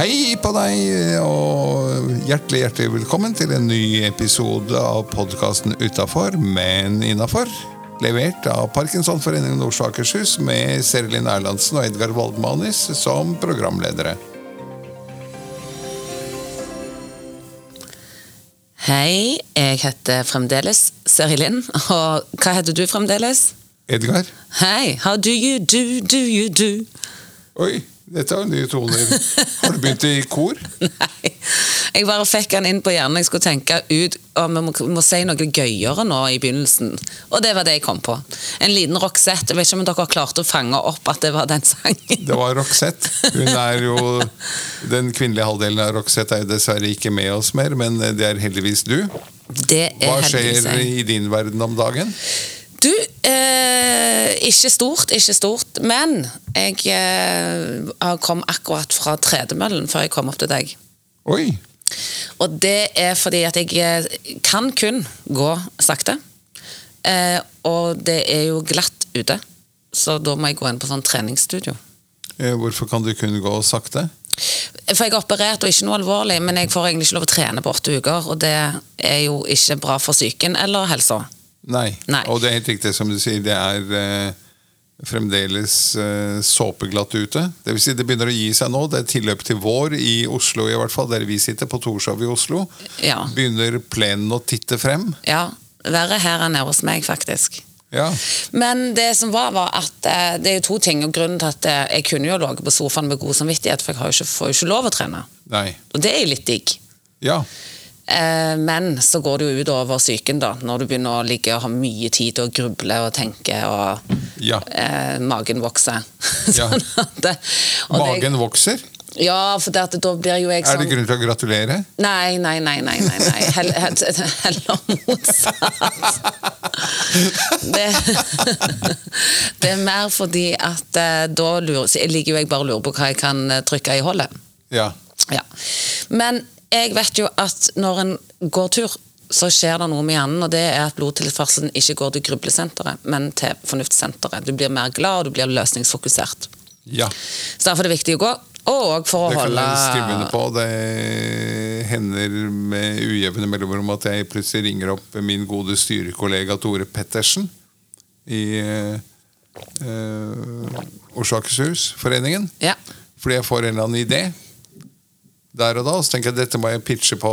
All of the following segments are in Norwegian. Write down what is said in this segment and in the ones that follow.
Hei på deg, og hjertelig hjertelig velkommen til en ny episode av podkasten Utafor, men innafor. Levert av Parkinsonforeningen Oslo og Akershus med Serlin Erlandsen og Edgar Waldmanis som programledere. Hei, jeg heter fremdeles Serilin. Og hva heter du fremdeles? Edgar? Hei, how do you do, do you do? Oi, dette er jo nye toner. Har du begynt i kor? Nei, jeg bare fikk han inn på hjernen. Jeg skulle tenke ut om vi må, må si noe gøyere nå i begynnelsen. Og det var det jeg kom på. En liten Roxette. Jeg vet ikke om dere klarte å fange opp at det var den sangen. Det var Roxette. Hun er jo Den kvinnelige halvdelen av Roxette er jo dessverre ikke med oss mer, men det er heldigvis du. Det er Hva skjer heldigvis. i din verden om dagen? Du, eh, ikke stort, ikke stort. Men jeg eh, kom akkurat fra tredemøllen før jeg kom opp til deg. Oi! Og det er fordi at jeg eh, kan kun gå sakte. Eh, og det er jo glatt ute, så da må jeg gå inn på sånn treningsstudio. Eh, Hvorfor kan du kun gå sakte? For jeg er operert og ikke noe alvorlig, men jeg får egentlig ikke lov å trene på åtte uker. Og det er jo ikke bra for psyken eller helsa. Nei. Nei. Og det er helt riktig som du sier, det er eh, fremdeles eh, såpeglatt ute. Det vil si det begynner å gi seg nå. Det er tilløp til vår i Oslo, i hvert fall, der vi sitter, på Torshov i Oslo. Ja. Begynner plenen å titte frem. ja. Verre her enn hos meg, faktisk. Ja. Men det som var, var at eh, det er jo to ting. Og grunnen til at eh, jeg kunne jo ligget på sofaen med god samvittighet, for jeg har jo ikke, får jo ikke lov å trene. Nei. Og det er jo litt digg. Ja. Eh, men så går det jo ut over psyken, da, når du begynner å ligge og ha mye tid til å gruble og tenke, og Ja. eh, magen vokser. Sånn det, Magen vokser. Ja, for det da blir jo jeg sånn Er sånn det grunn til å gratulere? Nei, nei, nei, nei, nei, nei. Hell, hell, heller motsatt. Det, det er mer fordi at eh, da lurer liker jo jeg bare og lurer på hva jeg kan eh, trykke i hullet. Ja. Ja. Men jeg vet jo at når en går tur, så skjer det noe med hjernen, og det er at blodtilførselen ikke går til grublesenteret, men til fornuftssenteret. Du blir mer glad, og du blir løsningsfokusert. ja. Så derfor er det viktig å gå, og for å Det kan holde jeg skrive under på. Det hender med ujevne mellomrom at jeg plutselig ringer opp min gode styrekollega Tore Pettersen i eh, eh, Oslo Akershus-foreningen. Ja. Fordi jeg får en eller annen idé der og da. Så tenker jeg dette må jeg pitche på,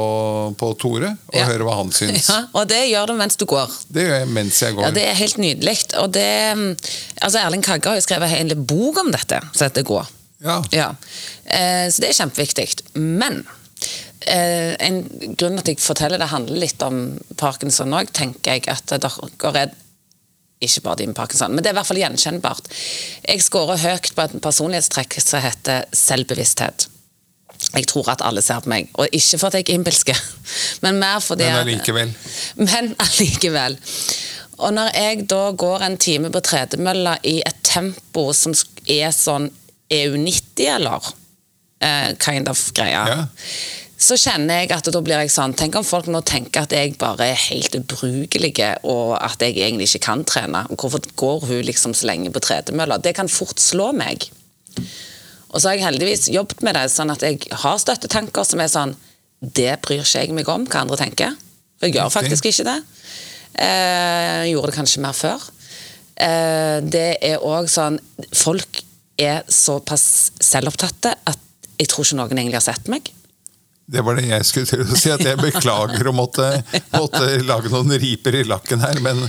på Tore, og Ja. høre hva han syns. Ja, og det gjør du mens du går. Det gjør jeg mens jeg går. Ja, Det er helt nydelig. Og det, altså Erling Kagge har jo skrevet en bok om dette, som heter Gå. Ja. Ja. Eh, så det er kjempeviktig. Men eh, en grunn til at jeg forteller det, handler litt om parkinson òg, tenker jeg at dere er ikke bare de med parkinson, men det er i hvert fall gjenkjennbart. Jeg scorer høyt på et personlighetstrekk som heter selvbevissthet. Jeg tror at alle ser på meg, og ikke for at jeg er innbilsk, men mer fordi Men allikevel. men allikevel. Og når jeg da går en time på tredemølla i et tempo som er sånn EU90, eller eh, kind of greia, Ja. så kjenner jeg at da blir jeg sånn Tenk om folk nå tenker at jeg bare er helt ubrukelig, og at jeg egentlig ikke kan trene. Og hvorfor går hun liksom så lenge på tredemølla? Det kan fort slå meg. Og så har jeg heldigvis jobbet med det, sånn at jeg har støttetanker som er sånn Det bryr ikke jeg meg om hva andre tenker. For jeg gjør faktisk ikke det. Eh, jeg gjorde det kanskje mer før. Eh, det er òg sånn Folk er såpass selvopptatte at jeg tror ikke noen egentlig har sett meg. Det var det jeg skulle til å si, at jeg beklager å måtte, måtte lage noen riper i lakken her, men,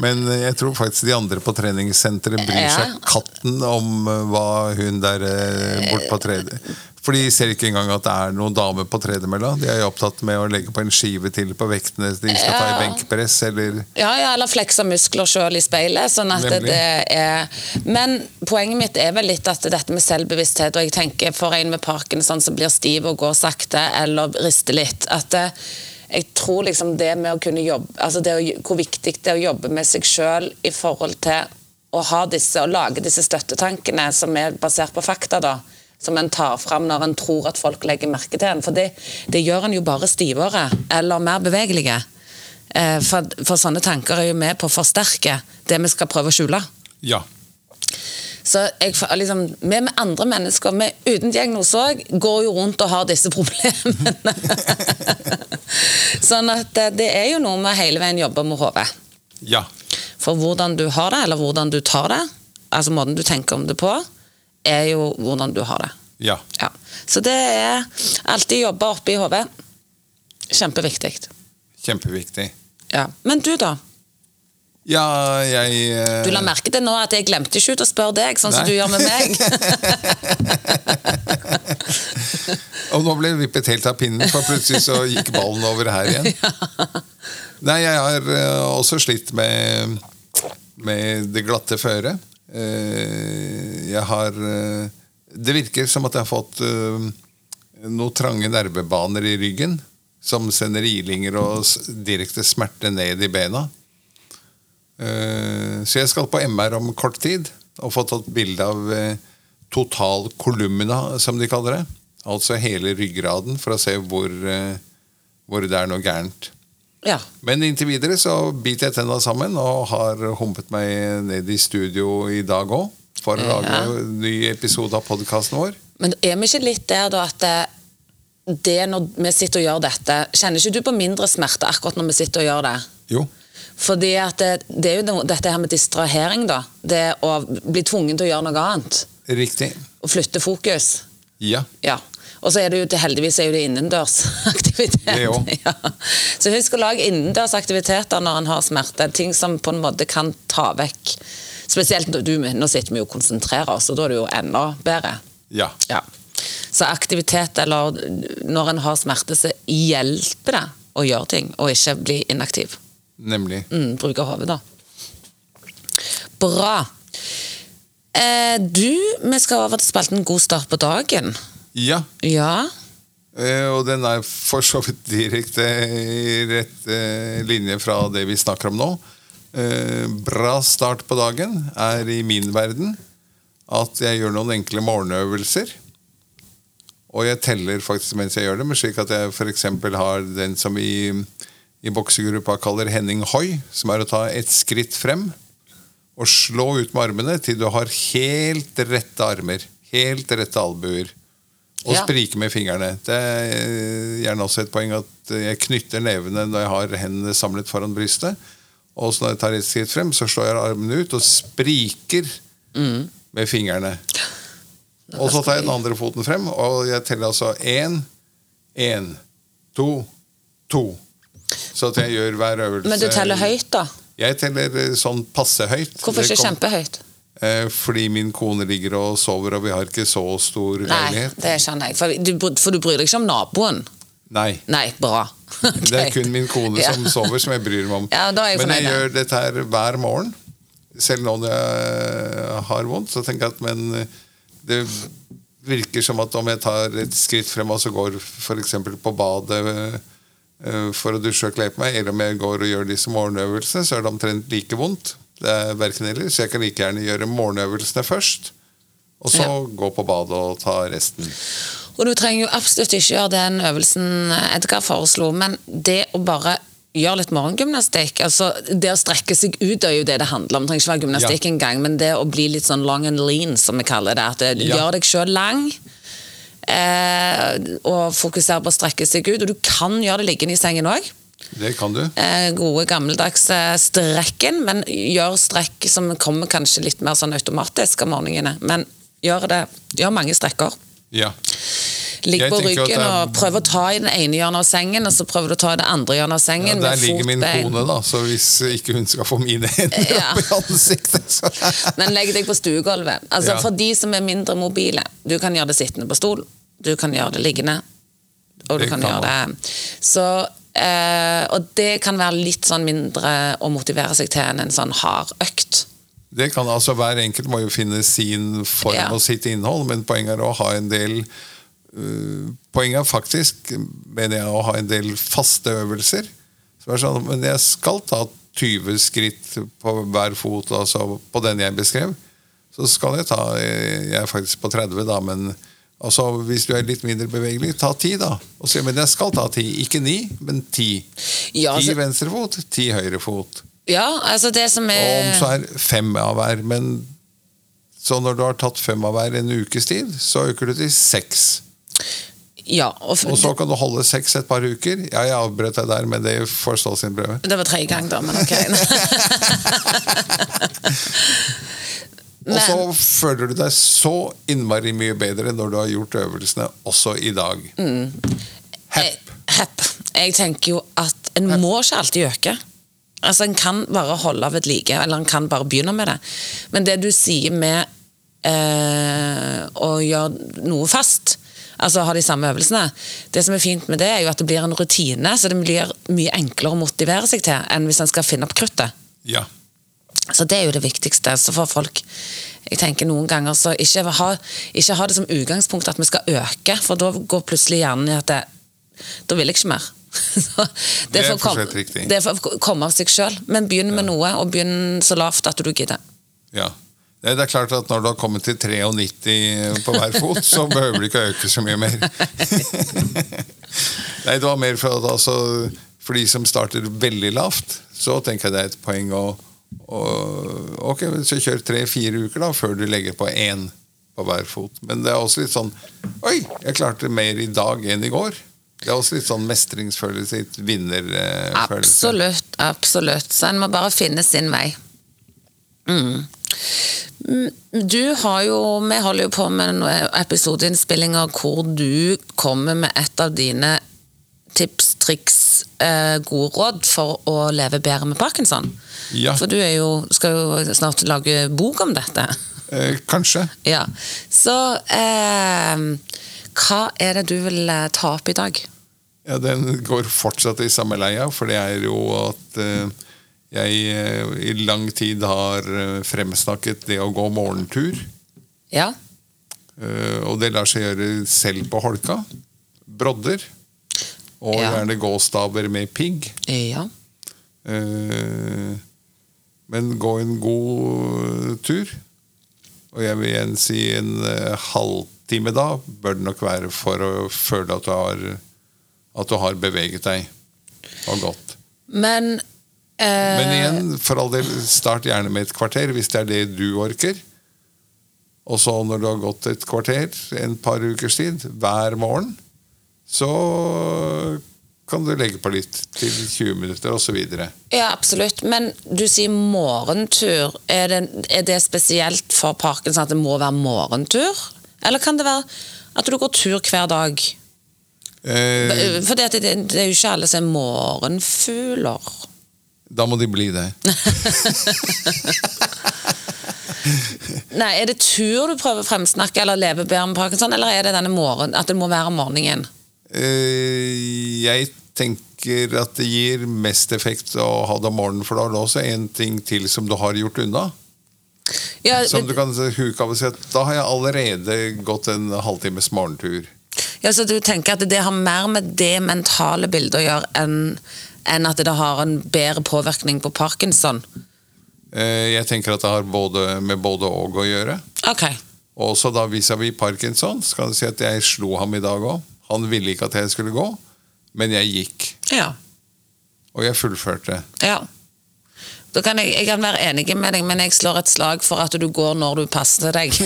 men jeg tror faktisk de andre på treningssenteret bryr seg katten om eh, hva hun der borte bort på. For de ser ikke engang at det er noen dame på tredemølla. De er jo opptatt med å legge på en skive til på vektene de skal ta i benkpress, eller Ja, ja, eller flekse muskler sjøl i speilet. sånn at Nemlig. det er Men poenget mitt er vel litt at dette med selvbevissthet, og jeg tenker for en med parkinson som blir stiv og går sakte eller rister litt, at det, jeg tror liksom det med å kunne jobbe altså det Hvor viktig det er å jobbe med seg sjøl i forhold til å ha disse, å lage disse støttetankene som er basert på fakta, da. Som en tar fram når en tror at folk legger merke til en. For det, det gjør en jo bare stivere eller mer bevegelige. Eh, For, for sånne tanker er jo med på å forsterke det vi skal prøve å skjule. Ja. Så jeg, liksom, vi med andre mennesker med, uten diagnose òg går jo rundt og har disse problemene. sånn at det, det er jo noe med hele veien jobbe med hodet. Ja. For hvordan du har det, eller hvordan du tar det, altså måten du tenker om det på, er jo hvordan du har det. Ja. Ja. Så det er alltid jobbe oppe i hodet. Kjempeviktig. Kjempeviktig. Ja. Men du, da? Ja, jeg uh... Du la merke til nå at jeg glemte ikke ut å spørre deg, sånn som du gjør med meg. Og nå ble jeg vippet helt av pinnen, for plutselig så gikk ballen over her igjen. Nei, jeg har eh, også slitt med, med det glatte føret. Eh, jeg har eh, Det virker som at jeg har fått uh, noen trange nervebaner i ryggen som sender ilinger og direkte smerte ned i bena. Eh, Så jeg skal på MR om kort tid og få tatt bilde av eh, total kolumna, som de kaller det. Altså hele ryggraden, for å se hvor, eh, hvor det er noe gærent. Ja. Men inntil videre så biter jeg tenna sammen og har humpet meg ned i studio i dag òg. For å lage en ny episode av podkasten vår. Men er vi ikke litt der da at det, det når vi sitter og gjør dette Kjenner ikke du på mindre smerte akkurat når vi sitter og gjør det? Jo. Fordi at det, det er jo noe, dette her med distrahering, da. Det å bli tvungen til å gjøre noe annet. Riktig. Å flytte fokus. Ja. Ja. Og så er det jo heldigvis er det innendørsaktivitet. Det. Ja. Så husk å lage innendørsaktiviteter når en har smerte. Ting som på en måte kan ta vekk Spesielt når du, nå sitter vi jo og konsentrerer oss, og da er det jo enda bedre. Ja. Ja. Så aktivitet, eller når en har smerte, så hjelper det å gjøre ting, og ikke bli inaktiv. Nemlig. Mm, bruke hodet, da. Bra. Eh, du, vi skal over til spalten God start på dagen. Ja. Ja. Eh, Og den er for så vidt direkte i rett eh, linje fra det vi snakker om nå. Eh, Bra start på dagen er i min verden at jeg gjør noen enkle morgenøvelser. Og jeg teller faktisk mens jeg gjør det, men slik at jeg f.eks. har den som i, i boksegruppa kaller Henning Hoi, som er å ta et skritt frem og slå ut med armene til du har helt rette armer. Helt rette albuer. Og Ja. sprike med fingrene. Det er gjerne også et poeng at jeg knytter nevene når jeg har hendene samlet foran brystet. Og så når jeg tar et skritt frem, så slår jeg armene ut og spriker med fingrene. Og så tar jeg den andre foten frem, og jeg teller altså én, én, to, to. Så at jeg gjør hver øvelse Men du teller høyt, da? Jeg teller eh, sånn passe høyt. Hvorfor ikke kjempehøyt? Eh, fordi min kone ligger og sover, og vi har ikke så stor Nei, leilighet. det skjønner jeg. For du, for du bryr deg ikke om naboen? Nei. Nei, bra. Det er kun min kone Ja. som sover, som jeg bryr meg om. Ja, da er jeg men jeg gjør dette her hver morgen. Selv nå når jeg har vondt, så tenker jeg at men eh, det virker som at om jeg tar et skritt frem og så går f.eks. på badet eh, for å dusje og kle på meg, eller om jeg går og gjør disse morgenøvelsene, så er det omtrent like vondt. Det er verken eller, Så jeg kan like gjerne gjøre morgenøvelsene først, og så Ja. gå på badet og ta resten. Og du trenger jo absolutt ikke gjøre den øvelsen Edgar foreslo, men det å bare gjøre litt morgengymnastikk altså Det å strekke seg ut er jo det det handler om. Det trenger ikke være gymnastikk Ja. engang, men det å bli litt sånn long and lean, som vi kaller det. At det Ja. gjør deg sjøl lang. Eh, og fokusere på å strekke seg ut. Og du kan gjøre det liggende i sengen òg. Det kan du. Eh, gode, gammeldagse strekken, men gjør strekk som kommer kanskje litt mer sånn automatisk om morgenene. Men gjør det. Gjør mange strekker. Ja. Ligg på ryggen er- og prøv å ta i den ene hjørnet av sengen, og så prøver du å ta i det andre hjørnet av Ja, sengen. der ligger min kone, da, så hvis ikke hun skal få mine hender Ja. opp i ansiktet så. Men legg deg på stuegulvet. Altså, Ja. For de som er mindre mobile. Du kan gjøre det sittende på stol, du kan gjøre det liggende. Og du Det kan, kan gjøre det Så, eh, Og det kan være litt sånn mindre å motivere seg til enn en sånn hard økt. Det kan altså Hver enkelt må jo finne sin form Ja. og sitt innhold, men poenget er å ha en del uh, Poenget er faktisk, mener jeg, å ha en del faste øvelser. Som er sånn, men jeg skal ta 20 skritt på hver fot, altså på den jeg beskrev. Så skal jeg ta Jeg er faktisk på 30, da, men altså, hvis du er litt mindre bevegelig, ta ti, da. Og så, men jeg skal ta ti. Ikke ni, men ti. Ja, altså- venstre fot, ti høyre fot. Ja, altså det som er... Og om så er fem av hver, men Så når du har tatt fem av hver en ukes tid, så øker du til seks. Ja, og, Og så kan du holde seks et par uker. Ja, jeg avbrøt deg der, men det får stå sin prøve. Det var tredje gang, da, men ok. Og så føler du deg så innmari mye bedre når du har gjort øvelsene også i dag. Hepp. Hepp. Jeg tenker jo at en må ikke alltid øke. Altså, En kan bare holde ved like, eller en kan bare begynne med det. Men det du sier med eh, å gjøre noe fast, altså ha de samme øvelsene Det som er fint med det, er jo at det blir en rutine, så det blir mye enklere å motivere seg til enn hvis en skal finne opp kruttet. Ja. Så det er jo det viktigste. Så får folk jeg tenker noen ganger så ikke ha, ikke ha det som utgangspunkt at vi skal øke, for da går plutselig hjernen i at det, da vil jeg ikke mer. Det er for kom- så vidt riktig. Det får komme av seg sjøl, men begynn med noe, og begynn så lavt at du gidder. ja. Det det er klart at når du har kommet til 93 på hver fot, så behøver du ikke å øke så mye mer. Nei, det var mer for at altså, for de som starter veldig lavt, så tenker jeg det er et poeng å, Ok, så kjør tre-fire uker da, før du legger på én på hver fot. Men det er også litt sånn Oi, jeg klarte mer i dag enn i går. Det er også litt sånn mestringsfølelse, vinnerfølelse. Absolutt, absolutt. Så en må bare finne sin vei. Mm, Du har jo, Vi holder jo på med noen episodeinnspillinger hvor du kommer med et av dine tips, triks, eh, gode råd for å leve bedre med parkinson. Ja. For du er jo, skal jo snart lage bok om dette. Eh, kanskje. Ja. Så eh, hva er det du vil eh, ta opp i dag? Ja, Den går fortsatt i samme leia, for det er jo at eh, jeg eh, i lang tid har fremsnakket det å gå morgentur. Ja? eh, og det lar seg gjøre selv på holka. Brodder. Og Ja. gjerne gåstaver med pigg. Ja. Eh, men gå en god tur. Og jeg vil igjen si en eh, halvtime da bør det nok være for å føle at du har, at du har beveget deg og gått. Men eh, Men igjen, for all del, start gjerne med et kvarter hvis det er det du orker. Og så når du har gått et kvarter, en par ukers tid, hver morgen, så kan du legge på litt til 20 minutter osv. Ja, absolutt. Men du sier morgentur. Er det, er det spesielt for parken sånn at det må være morgentur? Eller kan det være at du går tur hver dag? Eh, For det, det, det er jo ikke alle som er morgenfugler. da må de bli det. Nei, Er det tur du prøver å fremsnakke, eller leve bedre med parkinson, eller er det denne morgen, at det må være om morgenen? Eh, jeg tenker at det gir mest effekt å ha det om morgenen, for da er det også en ting til som du har gjort unna. Ja, Som du kan huke av og si at da har jeg allerede gått en halvtimes morgentur. ja, Så du tenker at det har mer med det mentale bildet å gjøre enn enn at det har en bedre påvirkning på parkinson? Eh, Jeg tenker at det har både, med både og å gjøre. Ok. Og også da vis-à-vis Parkinson, Skal du si at jeg slo ham i dag òg. Han ville ikke at jeg skulle gå, men jeg gikk. Ja. Og jeg fullførte. Ja. Da kan jeg, jeg kan være enig med deg, men jeg slår et slag for at du går når du passer deg.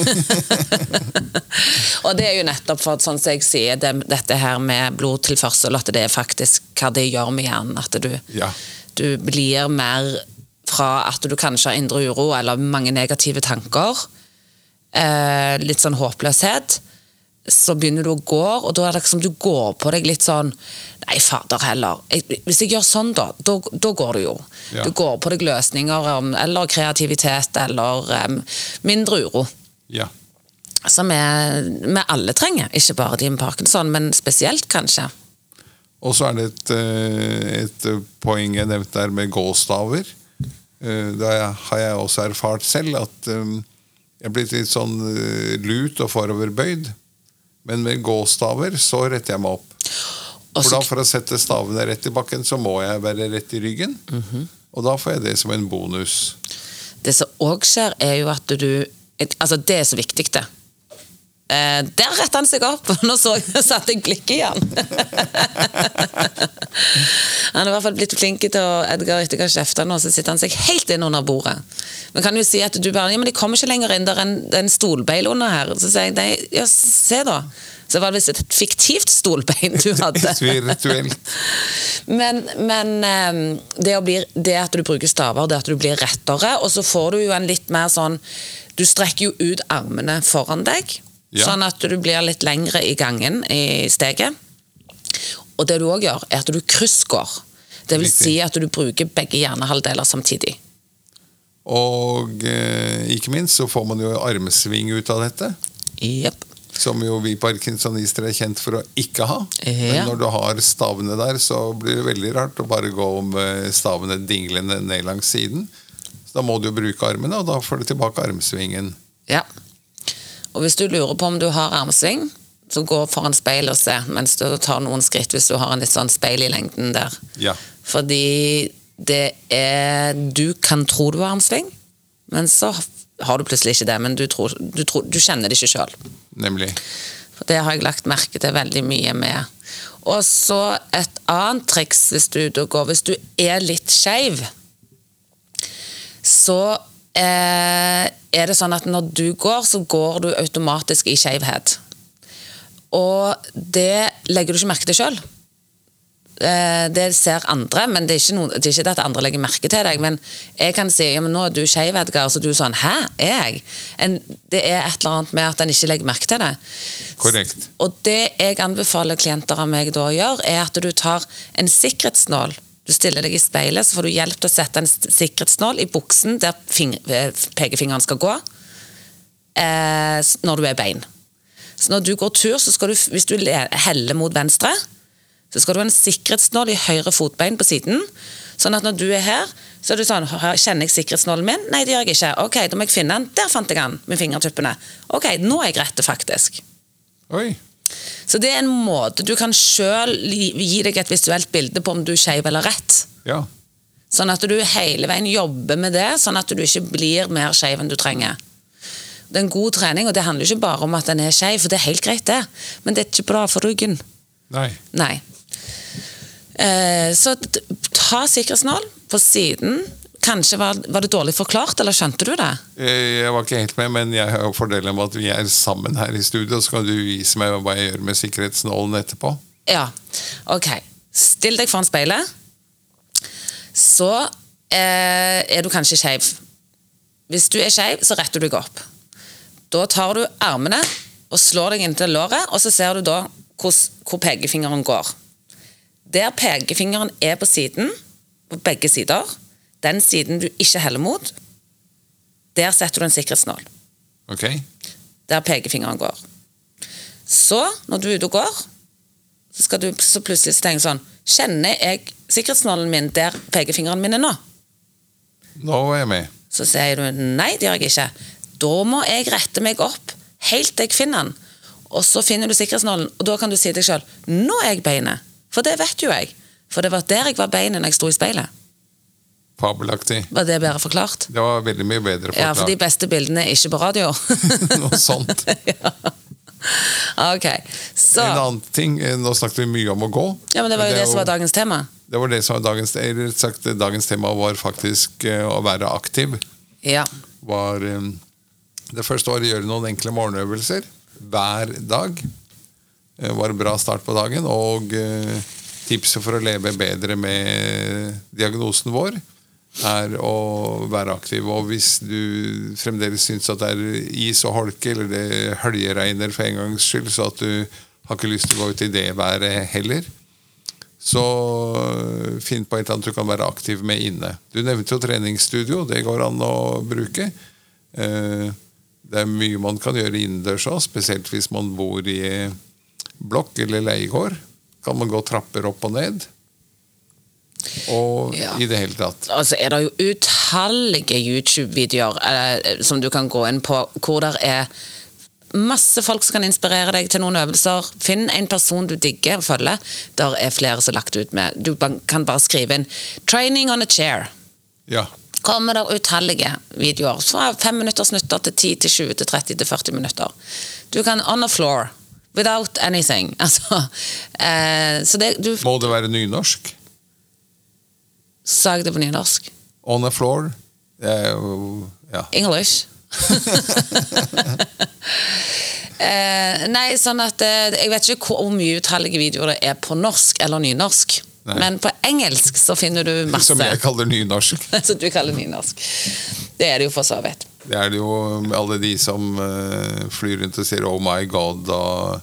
og det er jo nettopp for at sånn som jeg sier, det, dette her med blodtilførsel, at det er faktisk hva det gjør med hjernen. At du, Ja. du blir mer fra at du kanskje har indre uro eller mange negative tanker, eh, litt sånn håpløshet, så begynner du å gå, og da er det liksom du går på deg litt sånn Nei, fader heller. Jeg, hvis jeg gjør sånn, da, da, da går du jo. Ja. Du går på deg løsninger eller kreativitet eller um, mindre uro. ja. Som vi alle trenger, ikke bare de med parkinson, men spesielt kanskje. Og så er det et, eh, et poeng jeg nevnte der med gåstaver. Eh, Da har jeg også erfart selv at eh, jeg er blitt litt sånn eh, lut og foroverbøyd. Men med gåstaver så retter jeg meg opp. For da For å sette stavene rett i bakken, så må jeg være rett i ryggen. Og da får jeg det som en bonus. Det som òg skjer, er jo at du Altså, det er så viktig, det. Eh, der retta han seg opp! Nå så, satte jeg blikket igjen. han. er i hvert fall blitt flink til å Edgar etter hva kjefta nå, så sitter han seg helt inn under bordet. Men kan jo si at du bare Ja, men de kommer ikke lenger inn, det er en, det er en stolbeil under her. Så sier jeg nei, ja, se da. Så var det visst et fiktivt stolbein du hadde. Virtuelt. Men, men eh, det, bli, det at du bruker staver, det at du blir rettere, og så får du jo en litt mer sånn Du strekker jo ut armene foran deg, Ja. sånn at du blir litt lengre i gangen i steget. Og det du òg gjør, er at du kryssgår. Det vil si at du bruker begge hjernehalvdeler samtidig. Og eh, ikke minst så får man jo armsving ut av dette. Yep. Som jo vi parkinsonister er kjent for å ikke ha. Men når du har stavene der, så blir det veldig rart å bare gå med stavene dinglende ned langs siden. Så da må du jo bruke armene, og da får du tilbake armsvingen. Ja. Og hvis du lurer på om du har armsving, så gå foran speilet og se, mens du tar noen skritt hvis du har en litt sånn speil i lengden der. Ja. Fordi det er Du kan tro du har armsving, men så har du plutselig ikke det. Men du, tror, du, tror, du kjenner det ikke sjøl. Nemlig. For det har jeg lagt merke til veldig mye med. Og så et annet triks hvis du går Hvis du er litt skeiv, så eh, er det sånn at når du går, så går du automatisk i skeivhet. Og det legger du ikke merke til sjøl. Eh, det ser andre, men det er, ikke noe, det er ikke det at andre legger merke til deg. Men jeg kan si ja, men nå er du skeiv, Edgar, så du er sånn Hæ, er jeg? En, det er et eller annet med at en ikke legger merke til det. Korrekt. Og det jeg anbefaler klienter av meg da å gjøre, er at du tar en sikkerhetsnål. Du stiller deg i speilet, så får du hjelp til å sette en sikkerhetsnål i buksen der eh, pekefingeren skal gå, eh, når du er bein. Så når du går tur, så skal du, hvis du heller mot venstre, så skal du ha en sikkerhetsnål i høyre fotbein på siden. Sånn at når du er her, så er du sånn Kjenner jeg sikkerhetsnålen min? Nei, det gjør jeg ikke. Ok, da må jeg finne den. Der fant jeg den med fingertuppene. Ok, nå er jeg rette, faktisk. Oi. Så det er en måte du kan sjøl gi deg et visuelt bilde på om du er skeiv eller rett. Ja. Sånn at du hele veien jobber med det, sånn at du ikke blir mer skeiv enn du trenger. Det er en god trening, og det handler ikke bare om at den er skeiv, for det er helt greit, det. Men det er ikke bra for ryggen. Nei. Nei. Eh, så ta sikkerhetsnål på siden. Kanskje var, var det dårlig forklart, eller skjønte du det? Eh, Jeg var ikke helt med, men jeg har fordelen med at vi er sammen her i studio. Så kan du vise meg hva jeg gjør med sikkerhetsnålen etterpå. Ja, ok. Still deg foran speilet. Så eh, er du kanskje skeiv. Hvis du er skeiv, så retter du deg opp. Da tar du armene og slår deg inntil låret, og så ser du da hvor, hvor pekefingeren går. Der pekefingeren er på siden, på begge sider, den siden du ikke heller mot, der setter du en sikkerhetsnål Ok? der pekefingeren går. Så, når du er ute og går, så skal du så plutselig tenke sånn Kjenner jeg sikkerhetsnålen min der pekefingeren min er nå? Nå er jeg med. Så sier du nei, det gjør jeg ikke. Da må jeg rette meg opp helt til jeg finner den. Og så finner du sikkerhetsnålen, og da kan du si til deg sjøl nå er jeg beinet. For det vet jo jeg. For det var der jeg var beinet når jeg sto i speilet. Fabelaktig. Var det bedre forklart? Det var veldig mye bedre forklart. Ja, for de beste bildene er ikke på radio. Noe sånt. ok, så En annen ting, eh, Nå snakket vi mye om å gå. Ja, men det var jo det, det som var dagens tema. Det var det som var dagens, eller sagt, dagens tema var faktisk eh, å være aktiv. Ja. Var eh, det første året gjøre noen enkle morgenøvelser hver dag. Det var en bra start på dagen. Og eh, tipset for å leve bedre med diagnosen vår er å være aktiv. Og hvis du fremdeles syns at det er is og holke, eller det høljeregner for en gangs skyld, så at du har ikke lyst til å gå ut i det været heller, så øh, finn på et eller annet du kan være aktiv med inne. Du nevnte jo treningsstudio. Det går an å bruke. Eh, Det er mye man kan gjøre innendørs òg, spesielt hvis man bor i blokk eller leiegård. Kan man gå trapper opp og ned. Og Ja. i det hele tatt. Altså er det jo utallige YouTube-videoer eh, som du kan gå inn på, hvor det er masse folk som kan inspirere deg til noen øvelser. Finn en person du digger og følger. Der er flere som er lagt ut med. Du kan bare skrive inn 'training on a chair'. Ja. kommer det utallige videoer. Fra fem minutter snutter til 10 til 20 til 30 til 40 minutter. Du kan on the floor. Without anything. Altså, eh, så det, du Må det være nynorsk? sa jeg det på nynorsk. On the floor? Er Ja. English. eh, nei, sånn at eh, Jeg vet ikke hvor mye utallige videoer det er på norsk eller nynorsk. Nei. Men på engelsk så finner du masse. Som jeg kaller nynorsk. Som du kaller nynorsk. Det er det jo for så vidt. Det er det jo alle de som eh, flyr rundt og sier 'oh my god' og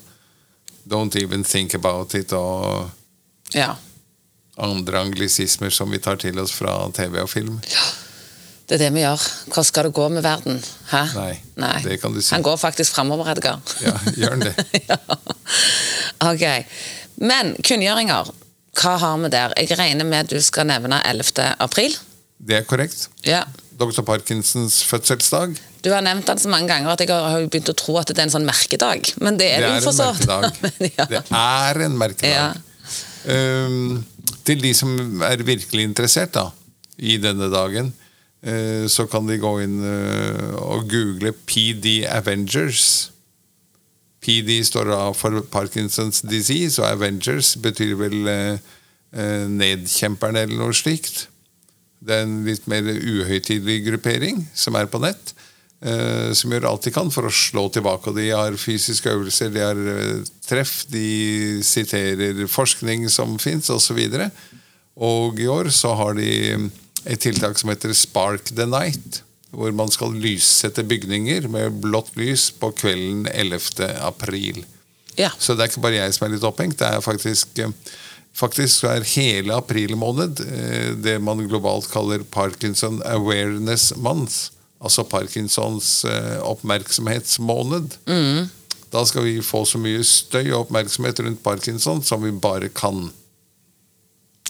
'don't even think about it' og Ja. andre anglisismer som vi tar til oss fra TV og film. Ja. Det er det vi gjør. Hvordan skal det gå med verden? Hæ? Nei, det kan du si. Han går faktisk framover, Edgar. Ja, gjør han det? ja. Ok. Men kunngjøringer, hva har vi der? Jeg regner med at du skal nevne 11. april. Det er korrekt. Ja. Dr. Parkinsons fødselsdag. Du har nevnt den så mange ganger at jeg har begynt å tro at det er en sånn merkedag. Men det er Det er jo for så vidt. Ja. Det er en merkedag. Ja. Um, til de som er virkelig interessert da, i denne dagen, uh, så kan de gå inn uh, og google PD Avengers. PD står da for Parkinsons disease, og Avengers betyr vel eh, eh, nedkjemperne eller noe slikt. Det er en litt mer uhøytidelig gruppering som er på nett. eh, som gjør alt de kan for å slå tilbake. Og de har fysiske øvelser, de har eh, treff, de siterer forskning som fins, osv. Og, og i år så har de et tiltak som heter Spark the Night. Hvor man skal lyssette bygninger med blått lys på kvelden 11. april. ja. Så det er ikke bare jeg som er litt opphengt. Det er faktisk, eh, faktisk er hele april måned eh, det man globalt kaller Parkinson Awareness Month. Altså Parkinsons oppmerksomhetsmåned. oppmerksomhetsmåned. Da skal vi få så mye støy og oppmerksomhet rundt Parkinson som vi bare kan.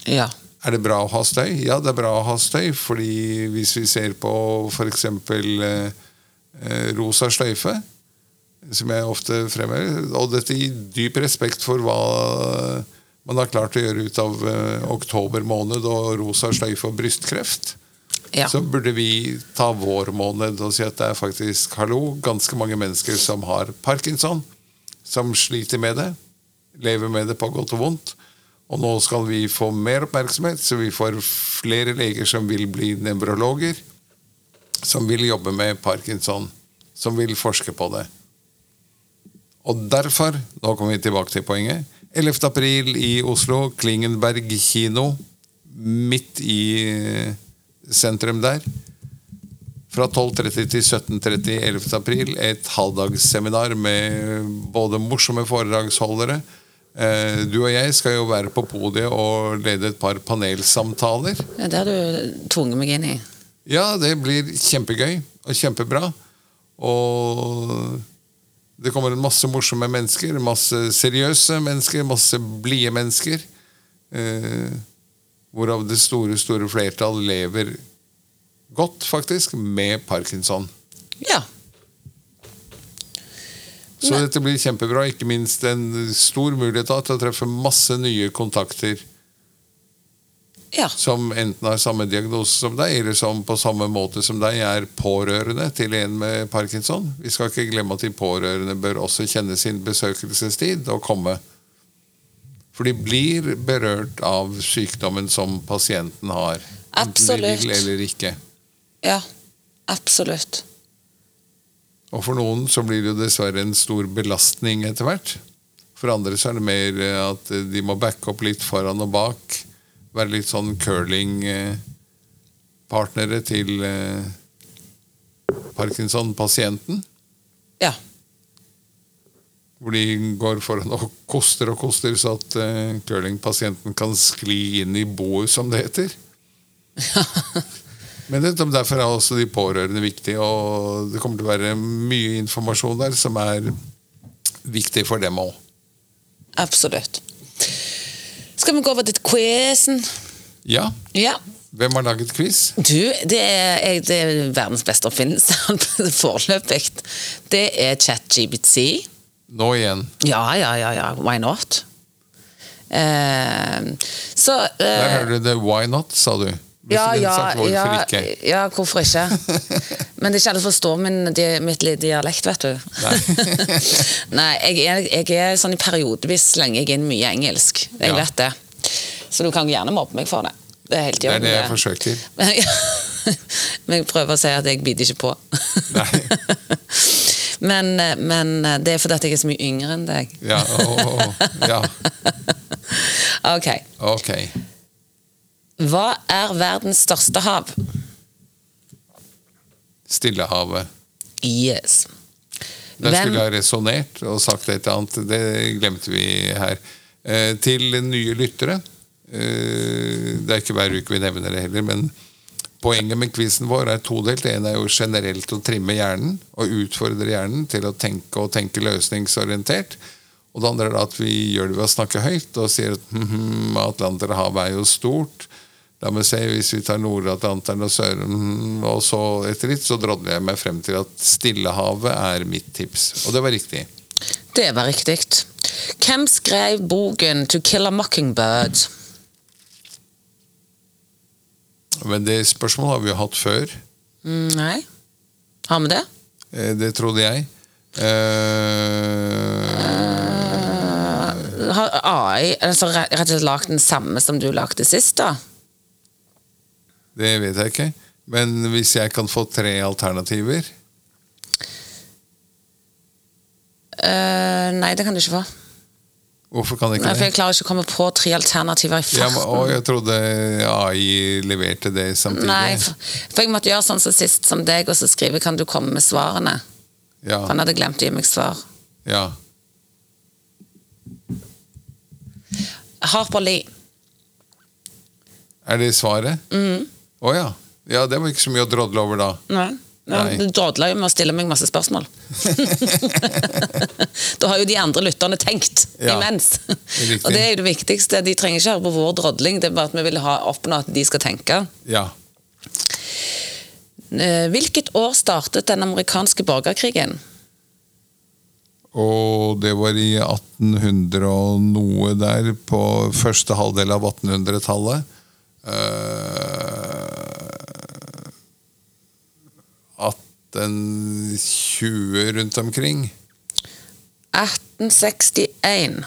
ja. Er det bra å ha støy? Ja, det er bra å ha støy, fordi hvis vi ser på f.eks. Eh, eh, rosa sløyfe, som jeg ofte fremhever, og dette i dyp respekt for hva man har klart å gjøre ut av eh, oktober måned og rosa sløyfe og brystkreft, ja. så burde vi ta vår måned og si at det er faktisk hallo, ganske mange mennesker som har parkinson, som sliter med det, lever med det på godt og vondt. Og nå skal vi få mer oppmerksomhet, så vi får flere leger som vil bli nevrologer, som vil jobbe med parkinson, som vil forske på det. Og derfor, nå kommer vi tilbake til poenget, 11. april i Oslo, Klingenberg kino, midt i sentrum der. Fra 12.30 til 17.30 11. april, et halvdagsseminar med både morsomme foredragsholdere. Eh, Du og jeg skal jo være på podiet og lede et par panelsamtaler. ja det har du tvunget meg inn i. Ja, det blir kjempegøy og kjempebra. Og det kommer en masse morsomme mennesker, masse seriøse mennesker, masse blide mennesker. Eh, hvorav det store, store flertall lever godt, faktisk, med parkinson. Ja. Så Men- dette blir kjempebra. Ikke minst en stor mulighet da, til å treffe masse nye kontakter ja. som enten har samme diagnose som deg, eller som på samme måte som deg er pårørende til en med parkinson. Vi skal ikke glemme at de pårørende bør også kjenne sin besøkelsestid og komme. For de blir berørt av sykdommen som pasienten har. Enten de vil eller ikke. Ja. Absolutt. Og for noen så blir det jo dessverre en stor belastning etter hvert. For andre så er det mer at de må backe opp litt foran og bak. Være litt sånn curling-partnere til eh, Parkinson-pasienten. Ja. Hvor de går foran og koster og koster, så at eh, curlingpasienten kan skli inn i boet, som det heter. Men derfor er også de pårørende viktige, og det kommer til å være mye informasjon der som er viktig for dem òg. Absolutt. Skal vi gå over til quizen? Ja, Ja. hvem har laget quiz? Du, det er, jeg- det er verdens beste oppfinnelse foreløpig. Det er ChatGBC Nå igjen. Ja, ja, ja, ja. Why not? Uh, så Der eh, hører du det. Why not, sa du. Ja, ja, ja, ja, hvorfor ikke? Men det er ikke alle som forstår min, di, mitt dialekt, vet du. Nei, jeg, er, jeg er sånn i periodevis slenger jeg inn mye engelsk. Jeg Ja. vet det. Så du kan gjerne mobbe meg for det. Det er Det er det jeg forsøker. Men, jeg prøver å si at jeg biter ikke på. Nei. men, men det er fordi at jeg er så mye yngre enn deg. Ja, å, ja. Ok. ok. Hva er verdens største hav? Stillehavet. Yes. Hvem- skulle jeg ha resonnert og sagt et eller annet. Det glemte vi her. Eh, til nye lyttere. Eh, det er ikke hver uke vi nevner det heller, men poenget med quizen vår er todelt. Det ene er jo generelt å trimme hjernen og utfordre hjernen til å tenke og tenke løsningsorientert. Og det andre er at vi gjør det ved å snakke høyt og sier at hm, Atlanterhavet er jo stort. La meg se, hvis vi tar Nord-Atlanteren og Sør... hm, Og så etter litt så drodler jeg meg frem til at Stillehavet er mitt tips. Og det var riktig. Det var riktig. Hvem skrev boken 'To Kill a Mockingbird'? Men det spørsmålet har vi jo hatt før. Mm, Nei. Har vi det? Eh, Det trodde jeg. Uh... Har AI altså, rett og slett lagd den samme som du lagde sist, da? Det vet jeg ikke. Men hvis jeg kan få tre alternativer uh, nei, det kan du ikke få. Hvorfor kan jeg Nei, ikke for jeg klarer ikke å komme på tre alternativer i Ja, men, å, jeg trodde AI leverte det samtidig. Nei, for, for jeg måtte gjøre sånn som sist som deg, og så skrive 'Kan du komme med svarene?' Ja, For han hadde glemt å gi meg svar. ja. Harper Lee. Er det svaret? Å ja. Ja, det var ikke så mye å drodle over da. Nei. Nei. Du drodla jo med å stille meg masse spørsmål. da har jo de andre lytterne tenkt Ja, imens. Og det er jo det viktigste. De trenger ikke høre på vår drodling, det er bare at vi vil ha oppnå at de skal tenke. Ja. Eh, Hvilket år startet den amerikanske borgerkrigen? Og det var i 1800 og noe der, på første halvdel av 1800-tallet. Eh, 1820 rundt omkring. 1861.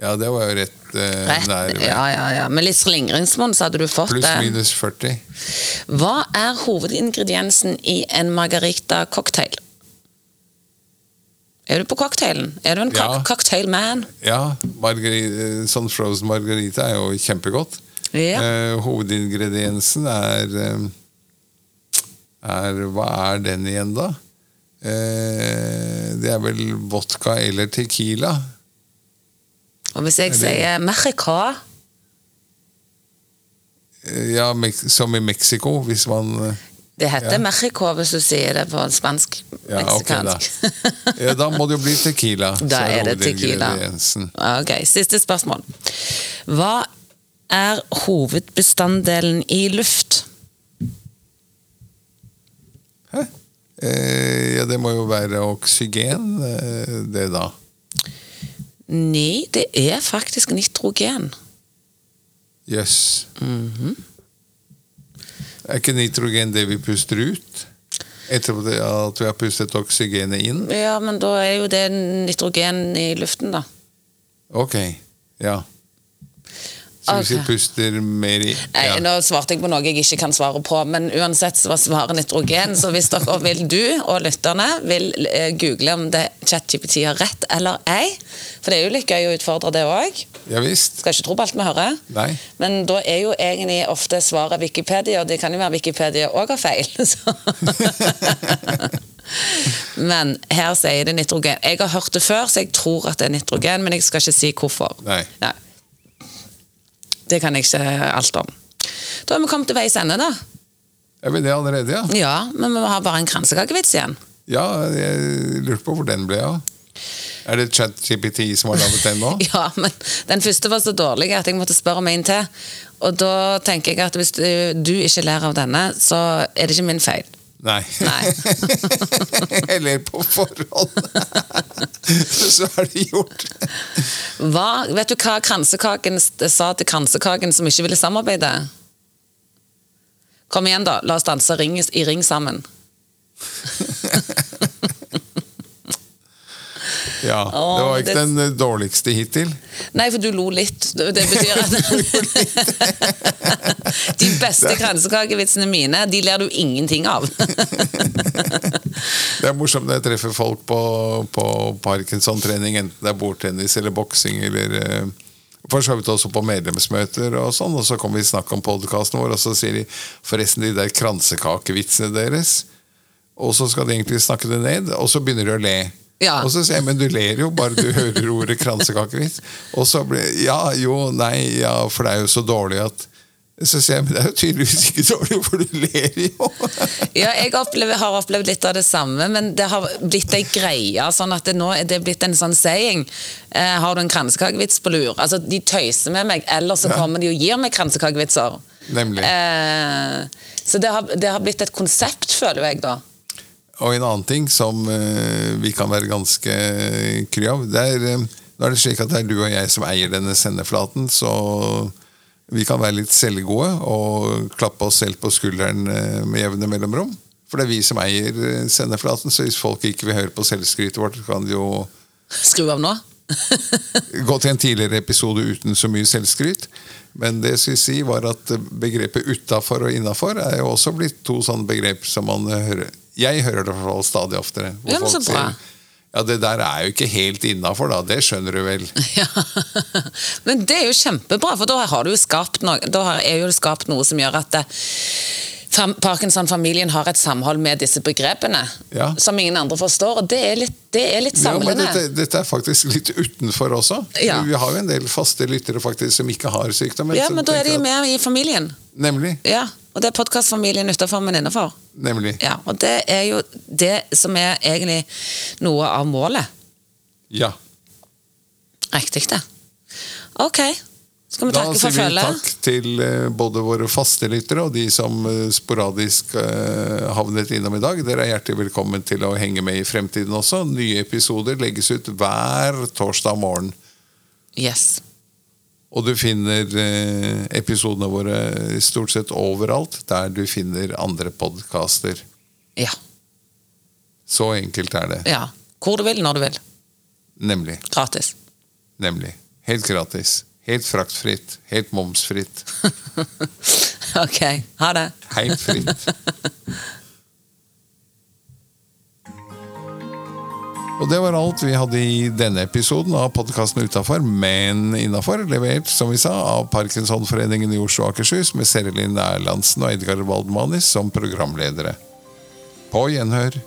Ja, det var jo rett, eh, Rett. nær. Ja, ja, ja. Med litt slingringsmonn så hadde du fått Pluss minus 40. Hva er hovedingrediensen i en margarita-cocktail? Er du på cocktailen? Er du en Ja. cocktail man? Ja, eh, sånn frozen margarita er jo kjempegodt. Ja. Eh, hovedingrediensen er eh, er Hva er den igjen, da? Eh, det er vel vodka eller tequila. Og hvis jeg Er sier Mexica Eh, Ja, som i Mexico, hvis man eh, Det heter Ja. Mexico hvis du sier det på spansk. Ja, okay, da. Meksikansk. ja, Da må det jo bli tequila. Da er det tequila. ok, Siste spørsmål. Hva er hovedbestanddelen i luft? Hæ? Eh, ja, det må jo være oksygen, eh, det da. Nei, det er faktisk nitrogen. Jøss. Mhm. Er ikke nitrogen det vi puster ut? Etter at vi har pustet oksygenet inn? Ja, men da er jo det nitrogen i luften, da. Ok, ja. Så hvis vi Ok. puster mer i Nei. Nå svarte jeg på noe jeg ikke kan svare på, men uansett så var svaret nitrogen. Så hvis dere vil, du og lytterne vil eh, google om det ChatGPT har rett eller ei, for det er jo litt gøy å utfordre det òg. ja visst. Skal ikke tro på alt vi hører. Nei. Men da er jo egentlig ofte svaret Wikipedia, og det kan jo være Wikipedia òg har feil. Så. Men her sier det nitrogen. Jeg har hørt det før, så jeg tror at det er nitrogen, men jeg skal ikke si hvorfor. Nei. Det kan jeg ikke alt om. Da har vi kommet til veis ende, da. Er vi det allerede, ja? Ja, men vi må ha bare en kransekakevits igjen. Ja, jeg lurte på hvor den ble av. Er det ChatGPT som har laget den nå? Ja, men den første var så dårlig at jeg måtte spørre om en til. Og da tenker jeg at hvis du, du ikke ler av denne, så er det ikke min feil. Nei. Nei. Eller på forhold. Så er det gjort. Hva, vet du hva kransekaken sa til kransekaken som ikke ville samarbeide? Kom igjen, da. La oss danse ring, i ring sammen. Ja, Åh, Det var ikke det- den eh, dårligste hittil. Nei, for du lo litt. Det det betyr at De beste kransekakevitsene mine, de ler du ingenting av. Det er morsomt når jeg treffer folk på, på Parkinson-trening, enten det er bordtennis eller boksing eller eh, for så vidt også på medlemsmøter og sånn, og så kommer vi snakk om podkasten vår, og så sier de forresten de der kransekakevitsene deres, og så skal de egentlig snakke det ned, og så begynner de å le. Ja. Og så sier jeg, men du ler jo bare du hører ordet kransekakevits. Og så blir ja, jo, nei, ja, for det er jo så dårlig at Så sier jeg, men det er jo tydeligvis ikke dårlig, for du ler jo. Ja, jeg opplever, har opplevd litt av det samme, men det har blitt ei greie. sånn at det nå er det blitt en sånn saying. Eh, har du en kransekakevits på lur? Altså, De tøyser med meg, eller så Ja. kommer de og gir meg kransekakevitser. Nemlig. Eh, så det har, det har blitt et konsept, føler jeg, da. Og en annen ting som eh, vi kan være ganske kry av det er, eh, Nå er det slik at det er du og jeg som eier denne sendeflaten, så vi kan være litt selvgode og klappe oss selv på skulderen eh, med jevne mellomrom. For det er vi som eier eh, sendeflaten, så hvis folk ikke vil høre på selvskrytet vårt, kan de jo Skru av nå. gå til en tidligere episode uten så mye selvskryt. Men det jeg skulle si var at begrepet 'utafor' og 'innafor' er jo også blitt to sånne begrep som man hører Jeg hører det i hvert fall stadig oftere. hvor Ja, folk sier, Ja, det der er jo ikke helt innafor, da. Det skjønner du vel. Ja. Men det er jo kjempebra, for da har du jo skapt noe, da er jo skapt noe som gjør at det, Parkinson-familien har et samhold med disse begrepene Ja. som ingen andre forstår. Og det er litt, det er litt Ja, men dette, dette er faktisk litt utenfor også. Ja. Vi har jo en del faste lyttere faktisk som ikke har sykdom. ja, men da er de med i familien. Nemlig. Ja, Og det er podkastfamilien utenfor, men innenfor. Nemlig. Ja, og det er jo det som er egentlig noe av målet. Ja. Riktig, det. Ok. Skal vi Da takke sier for vi takk til eh, både våre faste lyttere og de som eh, sporadisk eh, havnet innom i dag. Dere er hjertelig velkommen til å henge med i fremtiden også. Nye episoder legges ut hver torsdag morgen. Yes. Og du finner eh, episodene våre stort sett overalt der du finner andre podkaster. Ja. Så enkelt er det. ja. Hvor du vil, når du vil. Nemlig. Gratis. Nemlig. Helt gratis. Helt fraktfritt. Helt momsfritt. ok. Ha det. Helt fritt. Og det var alt vi hadde i denne episoden av podkasten Utafor, men innafor. Levert, som vi sa, av Parkinsonforeningen i Oslo og Akershus med Serelin Erlandsen og Edgar Waldmanis som programledere. På gjenhør.